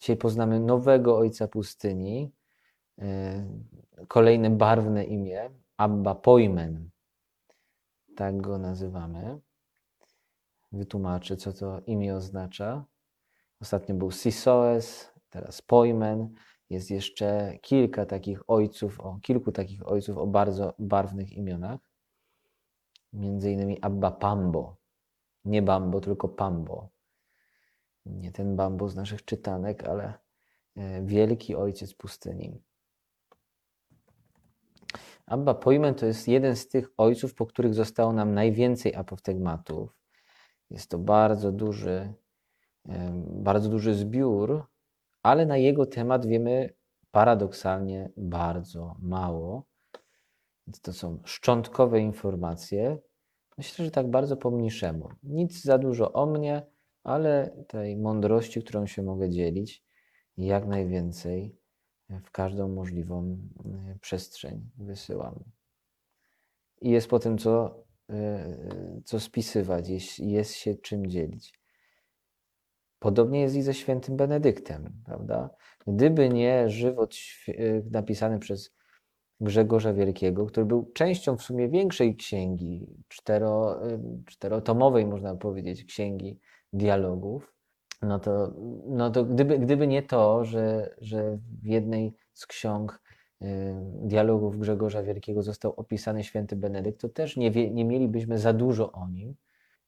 Dzisiaj poznamy nowego ojca pustyni, e, kolejne barwne imię, Abba Pojmen. Tak go nazywamy. Wytłumaczę, co to imię oznacza. Ostatnio był Sisoes, teraz Pojmen. Jest jeszcze kilka takich ojców, o kilku takich ojców o bardzo barwnych imionach. Między innymi Abba Pambo. Nie Bambo, tylko Pambo. Nie ten Bambo z naszych czytanek, ale e, wielki ojciec pustyni. Abba Pojmen to jest jeden z tych ojców, po których zostało nam najwięcej apoftegmatów. Jest to bardzo duży, bardzo duży zbiór, ale na jego temat wiemy paradoksalnie bardzo mało. Więc to są szczątkowe informacje. Myślę, że tak bardzo po mniszemu. Nic za dużo o mnie, ale tej mądrości, którą się mogę dzielić, jak najwięcej w każdą możliwą e, przestrzeń wysyłam. I jest potem co, e, co spisywać, jest, jest się czym dzielić. Podobnie jest i ze świętym Benedyktem, prawda? Gdyby nie żywot e, napisany przez Grzegorza Wielkiego, który był częścią w sumie większej księgi, cztero, czterotomowej, można powiedzieć, księgi dialogów, no to, no to gdyby, gdyby nie to, że, że w jednej z ksiąg y, dialogów Grzegorza Wielkiego został opisany święty Benedykt, to też nie, wie, nie mielibyśmy za dużo o nim.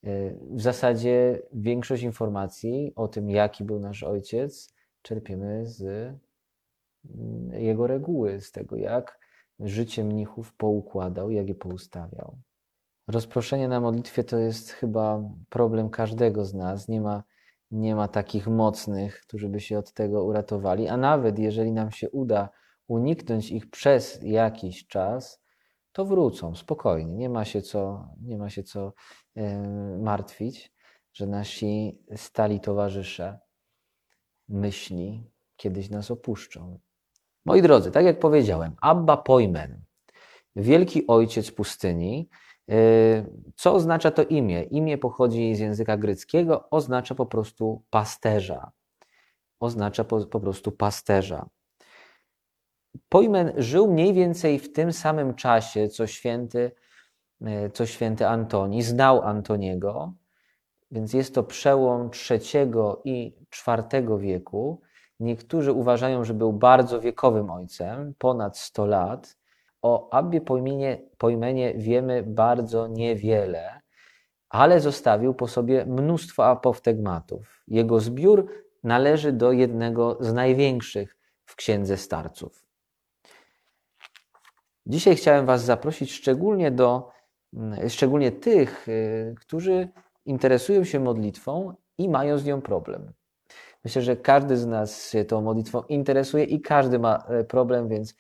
Y, w zasadzie większość informacji o tym, jaki był nasz ojciec, czerpiemy z mm, jego reguły, z tego, jak życie mnichów poukładał, jak je poustawiał. Rozproszenie na modlitwie to jest chyba problem każdego z nas. Nie ma nie ma takich mocnych, którzy by się od tego uratowali, a nawet jeżeli nam się uda uniknąć ich przez jakiś czas, to wrócą spokojnie. Nie ma się co, nie ma się co e, martwić, że nasi stali towarzysze myśli kiedyś nas opuszczą. Moi drodzy, tak jak powiedziałem, Abba Pojmen, wielki ojciec pustyni, co oznacza to imię? Imię pochodzi z języka greckiego, oznacza po prostu pasterza. Oznacza po, po prostu pasterza. Pojmen żył mniej więcej w tym samym czasie, co święty, e, co święty Antoni. Znał Antoniego, więc jest to przełom III i IV wieku. Niektórzy uważają, że był bardzo wiekowym ojcem, ponad 100 lat. O Abbie Pojmenie, Pojmenie wiemy bardzo niewiele, ale zostawił po sobie mnóstwo apoftegmatów. Jego zbiór należy do jednego z największych w Księdze Starców. Dzisiaj chciałem Was zaprosić szczególnie do, mm, szczególnie tych, y, którzy interesują się modlitwą i mają z nią problem. Myślę, że każdy z nas się tą modlitwą interesuje i każdy ma e, problem, więc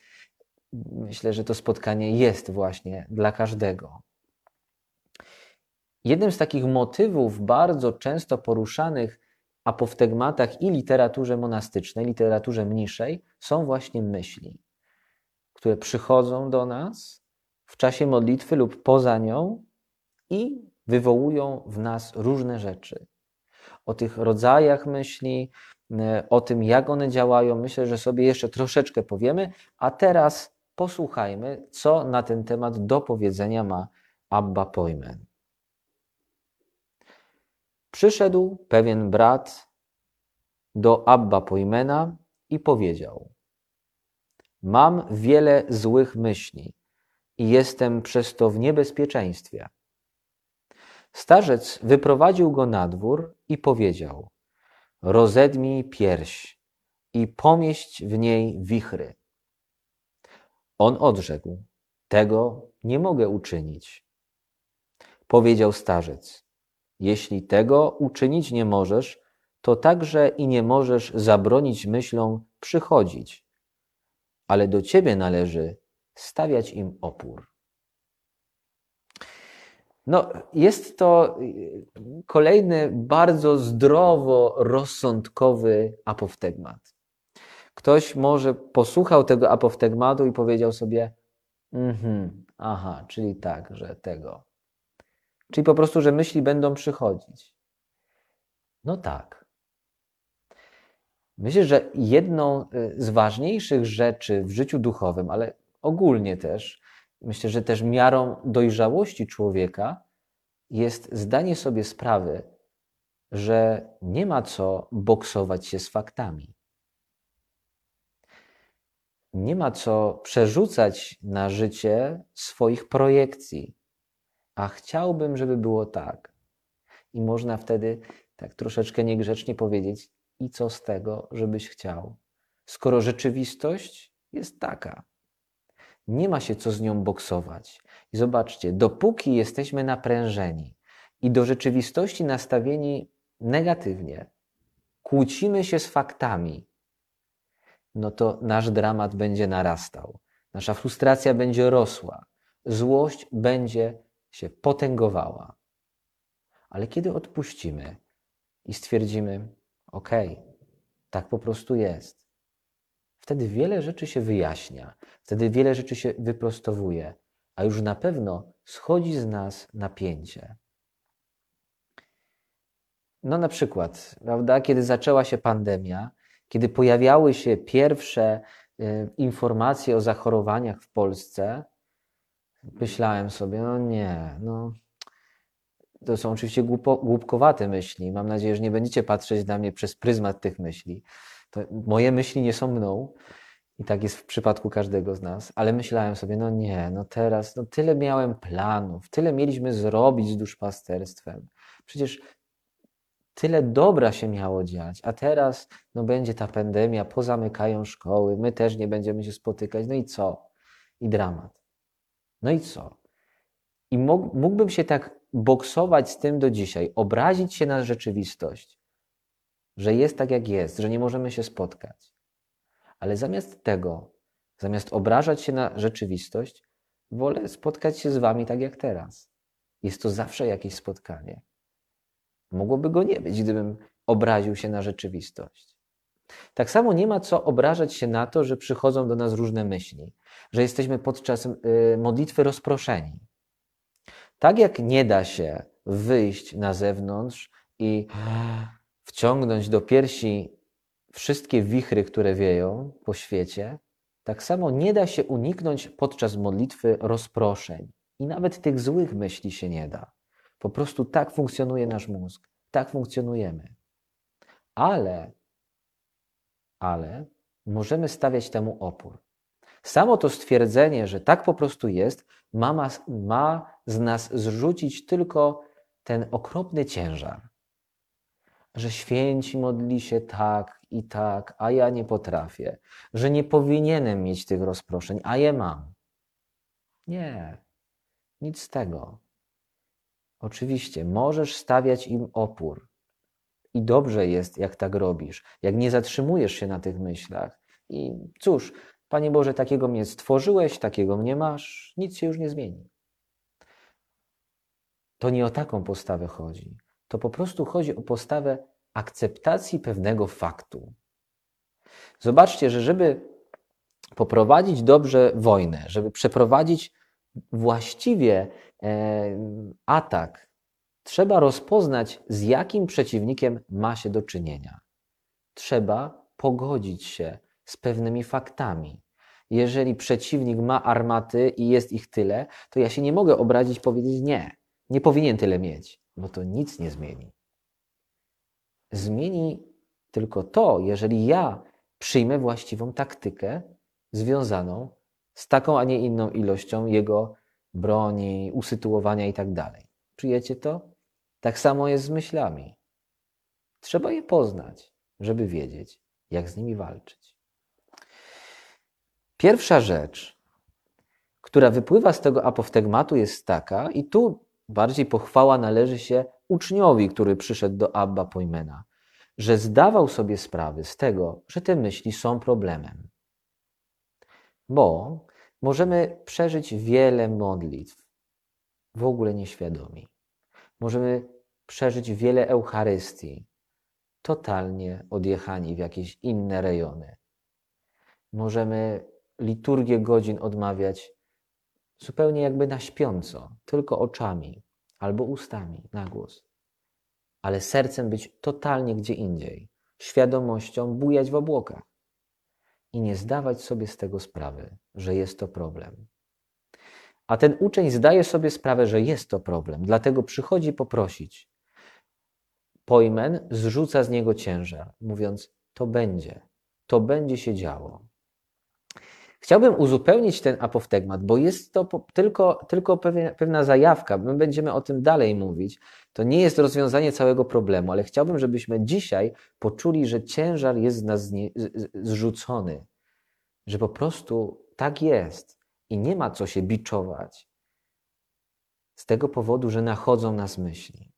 myślę, że to spotkanie jest właśnie dla każdego. Jednym z takich motywów bardzo często poruszanych apoftegmatach i literaturze monastycznej, literaturze mniejszej, są właśnie myśli, które przychodzą do nas w czasie modlitwy lub poza nią i wywołują w nas różne rzeczy. O tych rodzajach myśli, o tym, jak one działają, myślę, że sobie jeszcze troszeczkę powiemy, a teraz posłuchajmy, co na ten temat do powiedzenia ma Abba Pojmen. Przyszedł pewien brat do Abba Pojmena i powiedział: Mam wiele złych myśli i jestem przez to w niebezpieczeństwie. Starzec wyprowadził go na dwór i powiedział: Rozedmij pierś i pomieść w niej wichry. On odrzekł: Tego nie mogę uczynić. Powiedział starzec: Jeśli tego uczynić nie możesz, to także i nie możesz zabronić myślom przychodzić, ale do ciebie należy stawiać im opór. No, jest to kolejny bardzo zdrowo rozsądkowy apoftegmat. Ktoś może posłuchał tego apoftegmatu i powiedział sobie, mhm, aha, czyli tak, że tego. Czyli po prostu, że myśli będą przychodzić. No tak. Myślę, że jedną y, z ważniejszych rzeczy w życiu duchowym, ale ogólnie też, myślę, że też miarą dojrzałości człowieka jest zdanie sobie sprawy, że nie ma co boksować się z faktami. Nie ma co przerzucać na życie swoich projekcji. A chciałbym, żeby było tak. I można wtedy tak troszeczkę niegrzecznie powiedzieć: I co z tego, żebyś chciał? Skoro rzeczywistość jest taka. Nie ma się co z nią boksować. I zobaczcie, dopóki jesteśmy naprężeni i do rzeczywistości nastawieni negatywnie, kłócimy się z faktami, no to nasz dramat będzie narastał, nasza frustracja będzie rosła, złość będzie się potęgowała. Ale kiedy odpuścimy i stwierdzimy, OK, tak po prostu jest, wtedy wiele rzeczy się wyjaśnia, wtedy wiele rzeczy się wyprostowuje, a już na pewno schodzi z nas napięcie. No na przykład, prawda, kiedy zaczęła się pandemia, kiedy pojawiały się pierwsze y, informacje o zachorowaniach w Polsce, myślałem sobie, no nie, no to są oczywiście głupo, głupkowate myśli. Mam nadzieję, że nie będziecie patrzeć na mnie przez pryzmat tych myśli. To moje myśli nie są mną i tak jest w przypadku każdego z nas, ale myślałem sobie, no nie, no teraz, no tyle miałem planów, tyle mieliśmy zrobić z duszpasterstwem. Przecież tyle dobra się miało dziać, a teraz no będzie ta pandemia, pozamykają szkoły, my też nie będziemy się spotykać, no i co? I dramat. No i co? I mógłbym się tak boksować z tym do dzisiaj, obrazić się na rzeczywistość, że jest tak jak jest, że nie możemy się spotkać. Ale zamiast tego, zamiast obrażać się na rzeczywistość, wolę spotkać się z wami tak jak teraz. Jest to zawsze jakieś spotkanie. Mogłoby go nie być, gdybym obraził się na rzeczywistość. Tak samo nie ma co obrażać się na to, że przychodzą do nas różne myśli, że jesteśmy podczas y, modlitwy rozproszeni. Tak jak nie da się wyjść na zewnątrz i wciągnąć do piersi wszystkie wichry, które wieją po świecie, tak samo nie da się uniknąć podczas modlitwy rozproszeń. I nawet tych złych myśli się nie da. Po prostu tak funkcjonuje nasz mózg. Tak funkcjonujemy. Ale, ale możemy stawiać temu opór. Samo to stwierdzenie, że tak po prostu jest, ma, ma z nas zrzucić tylko ten okropny ciężar. Że święci modli się tak i tak, a ja nie potrafię. Że nie powinienem mieć tych rozproszeń, a je mam. Nie, nic z tego. Oczywiście, możesz stawiać im opór. I dobrze jest, jak tak robisz, jak nie zatrzymujesz się na tych myślach. I cóż, Panie Boże, takiego mnie stworzyłeś, takiego mnie masz, nic się już nie zmieni. To nie o taką postawę chodzi. To po prostu chodzi o postawę akceptacji pewnego faktu. Zobaczcie, że żeby poprowadzić dobrze wojnę, żeby przeprowadzić właściwie atak, trzeba rozpoznać, z jakim przeciwnikiem ma się do czynienia. Trzeba pogodzić się z pewnymi faktami. Jeżeli przeciwnik ma armaty i jest ich tyle, to ja się nie mogę obrazić powiedzieć nie, nie powinien tyle mieć, bo to nic nie zmieni. Zmieni tylko to, jeżeli ja przyjmę właściwą taktykę związaną z taką, a nie inną ilością jego broni, usytuowania i tak dalej. Czujecie to? Tak samo jest z myślami. Trzeba je poznać, żeby wiedzieć, jak z nimi walczyć. Pierwsza rzecz, która wypływa z tego apoftegmatu, jest taka, i tu bardziej pochwała należy się uczniowi, który przyszedł do Abba Pojmena, że zdawał sobie sprawę z tego, że te myśli są problemem. Bo możemy przeżyć wiele modlitw w ogóle nieświadomi. Możemy przeżyć wiele Eucharystii, totalnie odjechani w jakieś inne rejony. Możemy liturgię godzin odmawiać zupełnie jakby na śpiąco, tylko oczami albo ustami na głos, ale sercem być totalnie gdzie indziej. świadomością bujać w obłokach i nie zdawać sobie z tego sprawy, że jest to problem. A ten uczeń zdaje sobie sprawę, że jest to problem, dlatego przychodzi poprosić. Pojmen zrzuca z niego ciężar, mówiąc: To będzie, to będzie się działo. Chciałbym uzupełnić ten apoftegmat, bo jest to tylko, tylko pewna zajawka. My będziemy o tym dalej mówić. To nie jest rozwiązanie całego problemu, ale chciałbym, żebyśmy dzisiaj poczuli, że ciężar jest z nas zrzucony, że po prostu tak jest i nie ma co się biczować z tego powodu, że nachodzą nas myśli.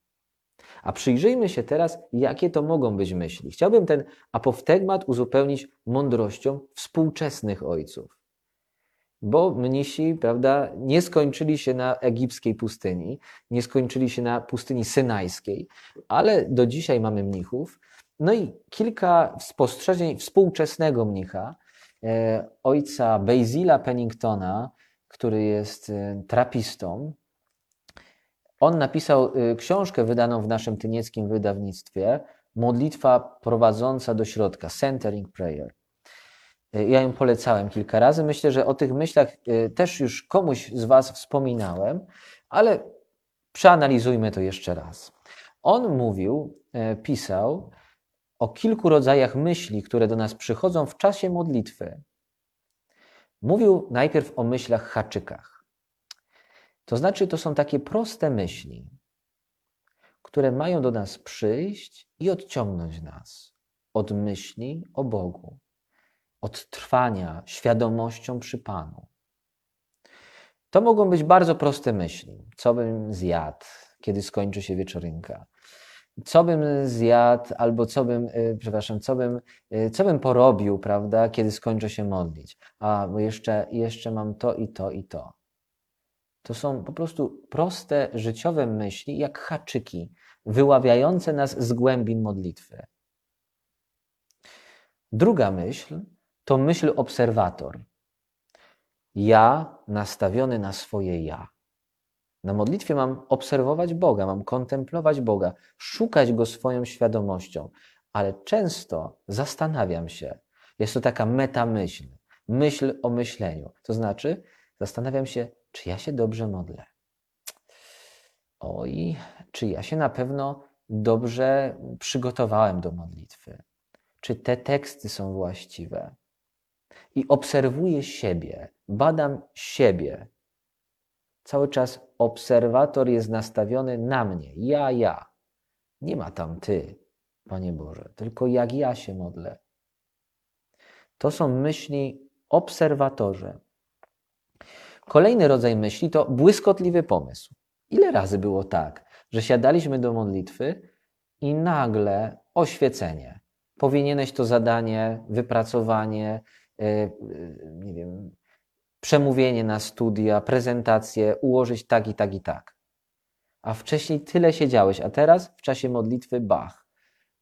A przyjrzyjmy się teraz, jakie to mogą być myśli. Chciałbym ten apoftegmat uzupełnić mądrością współczesnych ojców. Bo mnisi, prawda, nie skończyli się na egipskiej pustyni, nie skończyli się na pustyni synajskiej, ale do dzisiaj mamy mnichów. No i kilka spostrzeżeń współczesnego mnicha, e, ojca Bazila Penningtona, który jest e, trapistą, on napisał y, książkę wydaną w naszym tynieckim wydawnictwie Modlitwa prowadząca do środka, Centering Prayer. Y, ja ją polecałem kilka razy. Myślę, że o tych myślach y, też już komuś z Was wspominałem, ale przeanalizujmy to jeszcze raz. On mówił, pisał o kilku rodzajach myśli, które do nas przychodzą w czasie modlitwy. Mówił najpierw o myślach haczykach. To znaczy, to są takie proste myśli, które mają do nas przyjść i odciągnąć nas od myśli o Bogu, od trwania świadomością przy Panu. To mogą być bardzo proste myśli. Co bym zjadł, kiedy skończy się wieczorynka? Co bym zjadł, albo co bym, y, przepraszam, co bym, y, co bym porobił, prawda, kiedy skończę się modlić? A, bo jeszcze, jeszcze mam to i to i to. To są po prostu proste, życiowe myśli, jak haczyki, wyławiające nas z głębin modlitwy. Druga myśl to myśl obserwator. Ja nastawiony na swoje ja. Na modlitwie mam obserwować Boga, mam kontemplować Boga, szukać Go swoją świadomością, ale często zastanawiam się. Jest to taka metamyśl, myśl o myśleniu. To znaczy, zastanawiam się, czy ja się dobrze modlę? Oj, czy ja się na pewno dobrze przygotowałem do modlitwy? Czy te teksty są właściwe? I obserwuję siebie, badam siebie. Cały czas obserwator jest nastawiony na mnie. Ja, ja. Nie ma tam ty, Panie Boże, tylko jak ja się modlę. To są myśli obserwatorze. Kolejny rodzaj myśli to błyskotliwy pomysł. Ile razy było tak, że siadaliśmy do modlitwy i nagle oświecenie. Powinieneś to zadanie, wypracowanie, e, e, nie wiem, przemówienie na studia, prezentację ułożyć tak i tak i tak. A wcześniej tyle siedziałeś, a teraz w czasie modlitwy bach.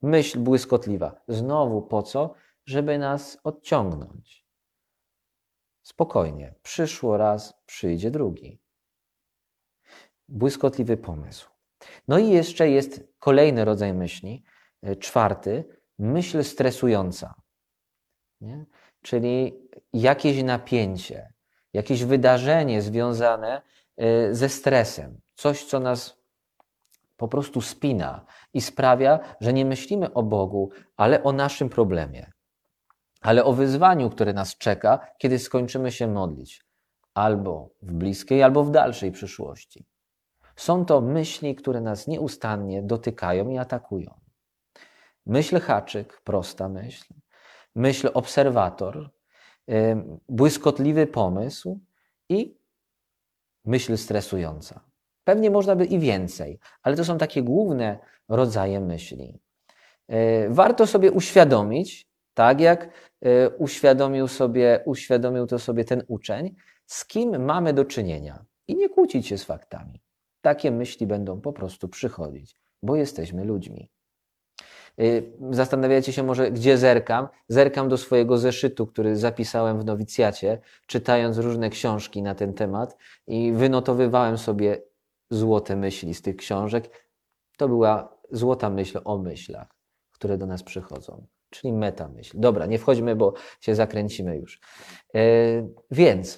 Myśl błyskotliwa. Znowu po co? Żeby nas odciągnąć. Spokojnie, przyszło raz, przyjdzie drugi. Błyskotliwy pomysł. No i jeszcze jest kolejny rodzaj myśli, e, czwarty, myśl stresująca. Nie? Czyli jakieś napięcie, jakieś wydarzenie związane e, ze stresem, coś, co nas po prostu spina i sprawia, że nie myślimy o Bogu, ale o naszym problemie ale o wyzwaniu, które nas czeka, kiedy skończymy się modlić, albo w bliskiej, albo w dalszej przyszłości. Są to myśli, które nas nieustannie dotykają i atakują. Myśl haczyk, prosta myśl, myśl obserwator, błyskotliwy pomysł i myśl stresująca. Pewnie można by i więcej, ale to są takie główne rodzaje myśli. E, warto sobie uświadomić, tak jak e, uświadomił, sobie, uświadomił to sobie ten uczeń, z kim mamy do czynienia. I nie kłócić się z faktami. Takie myśli będą po prostu przychodzić, bo jesteśmy ludźmi. E, zastanawiacie się może, gdzie zerkam? Zerkam do swojego zeszytu, który zapisałem w nowicjacie, czytając różne książki na ten temat i wynotowywałem sobie złote myśli z tych książek. To była złota myśl o myślach które do nas przychodzą, czyli metamyśl. Dobra, nie wchodźmy, bo się zakręcimy już. E, więc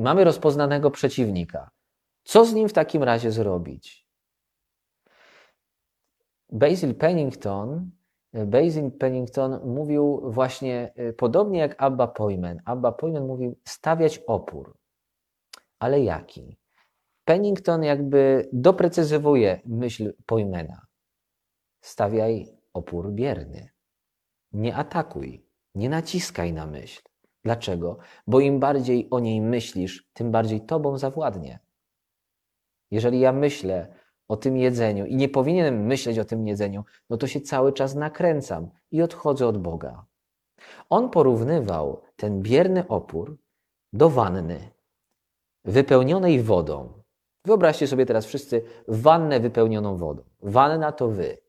mamy rozpoznanego przeciwnika. Co z nim w takim razie zrobić? Basil Pennington, Basil Pennington mówił właśnie e, podobnie jak Abba Poyman. Abba Poyman mówił stawiać opór. Ale jaki? Pennington jakby doprecyzowuje myśl Poymana. Stawiaj opór bierny. Nie atakuj, nie naciskaj na myśl. Dlaczego? Bo im bardziej o niej myślisz, tym bardziej tobą zawładnie. Jeżeli ja myślę o tym jedzeniu i nie powinienem myśleć o tym jedzeniu, no to się cały czas nakręcam i odchodzę od Boga. On porównywał ten bierny opór do wanny wypełnionej wodą. Wyobraźcie sobie teraz wszyscy wannę wypełnioną wodą. Wanna to wy.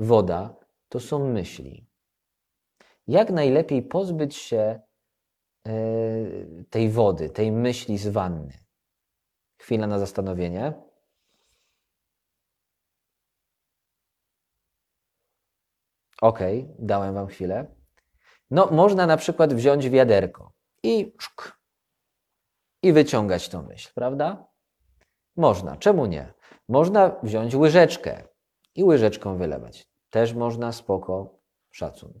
Woda to są myśli. Jak najlepiej pozbyć się e, tej wody, tej myśli z wanny? Chwila na zastanowienie. Ok, dałem Wam chwilę. No, można na przykład wziąć wiaderko i szk, i wyciągać tą myśl, prawda? Można. Czemu nie? Można wziąć łyżeczkę i łyżeczką wylewać. Też można, spoko, szacun.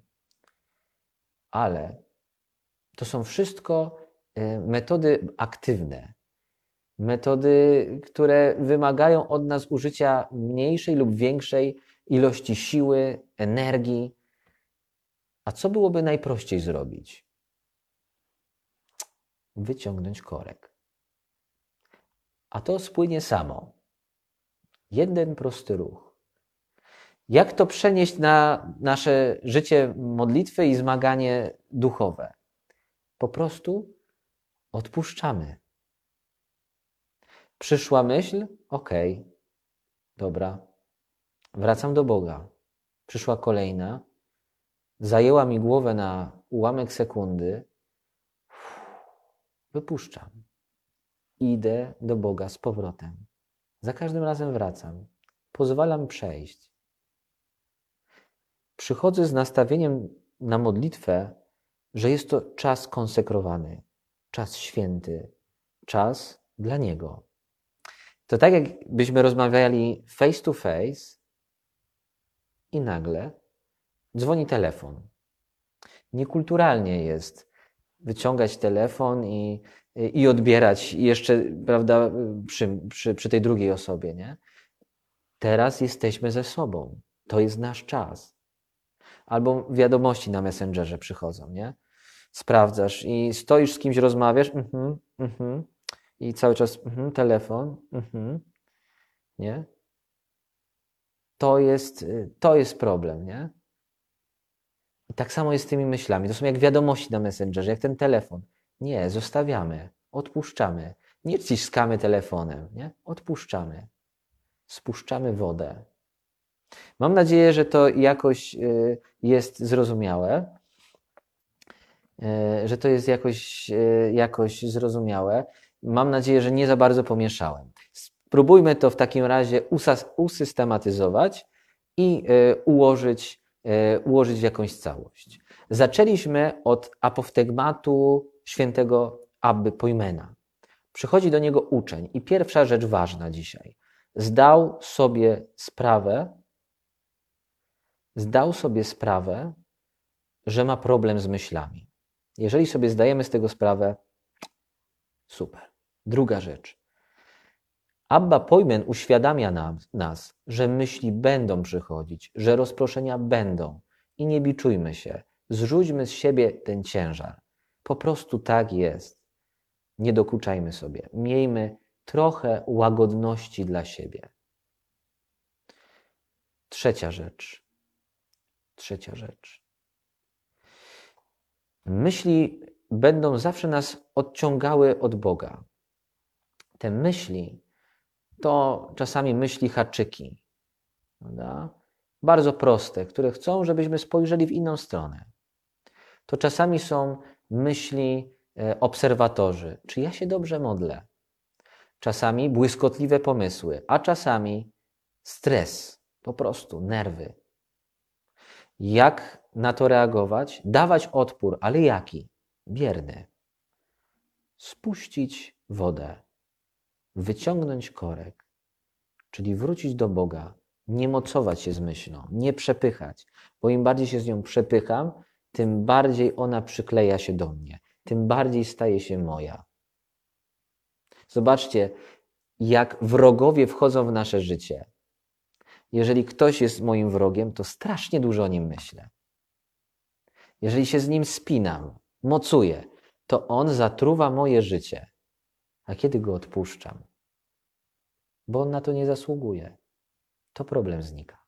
Ale to są wszystko y, metody aktywne. Metody, które wymagają od nas użycia mniejszej lub większej ilości siły, energii. A co byłoby najprościej zrobić? Wyciągnąć korek. A to spłynie samo. Jeden prosty ruch. Jak to przenieść na nasze życie modlitwy i zmaganie duchowe? Po prostu odpuszczamy. Przyszła myśl? Okej, okay. dobra, Wracam do Boga. Przyszła kolejna, zajęła mi głowę na ułamek sekundy. Wypuszczam. Idę do Boga z powrotem. Za każdym razem wracam. Pozwalam przejść. Przychodzę z nastawieniem na modlitwę, że jest to czas konsekrowany, czas święty, czas dla Niego. To tak, jakbyśmy rozmawiali face to face, i nagle dzwoni telefon. Niekulturalnie jest wyciągać telefon i, i odbierać jeszcze, prawda, przy, przy, przy tej drugiej osobie, nie? Teraz jesteśmy ze sobą. To jest nasz czas. Albo wiadomości na Messengerze przychodzą, nie? Sprawdzasz i stoisz z kimś, rozmawiasz, mhm, mhm, i cały czas mhm, telefon, mhm, nie? to jest, y, to jest problem, nie? I tak samo jest z tymi myślami. To są jak wiadomości na Messengerze, jak ten telefon. Nie, zostawiamy, odpuszczamy. Nie ciskamy telefonem, nie? Odpuszczamy. Spuszczamy wodę. Mam nadzieję, że to jakoś y, jest zrozumiałe, y, że to jest jakoś, jakoś zrozumiałe. Mam nadzieję, że nie za bardzo pomieszałem. Spróbujmy to w takim razie usystematyzować i e, ułożyć, e, ułożyć w jakąś całość. Zaczęliśmy od apoftegmatu świętego Abby Pojmena. Przychodzi do niego uczeń i pierwsza rzecz ważna dzisiaj. Zdał sobie sprawę, zdał sobie sprawę, że ma problem z myślami. Jeżeli sobie zdajemy z tego sprawę, super. Druga rzecz. Abba Pojmen uświadamia nam, nas, że myśli będą przychodzić, że rozproszenia będą i nie biczujmy się. Zrzućmy z siebie ten ciężar. Po prostu tak jest. Nie dokuczajmy sobie. Miejmy trochę łagodności dla siebie. Trzecia rzecz. Trzecia rzecz. Myśli będą zawsze nas odciągały od Boga. Te myśli to czasami myśli haczyki, prawda? bardzo proste, które chcą, żebyśmy spojrzeli w inną stronę. To czasami są myśli e, obserwatorzy, czy ja się dobrze modlę. Czasami błyskotliwe pomysły, a czasami stres, po prostu nerwy. Jak na to reagować? Dawać odpór, ale jaki? Bierny. Spuścić wodę, wyciągnąć korek, czyli wrócić do Boga, nie mocować się z myślą, nie przepychać, bo im bardziej się z nią przepycham, tym bardziej ona przykleja się do mnie, tym bardziej staje się moja. Zobaczcie, jak wrogowie wchodzą w nasze życie. Jeżeli ktoś jest moim wrogiem, to strasznie dużo o nim myślę. Jeżeli się z nim spinam, mocuję, to on zatruwa moje życie. A kiedy go odpuszczam? Bo on na to nie zasługuje, to problem znika.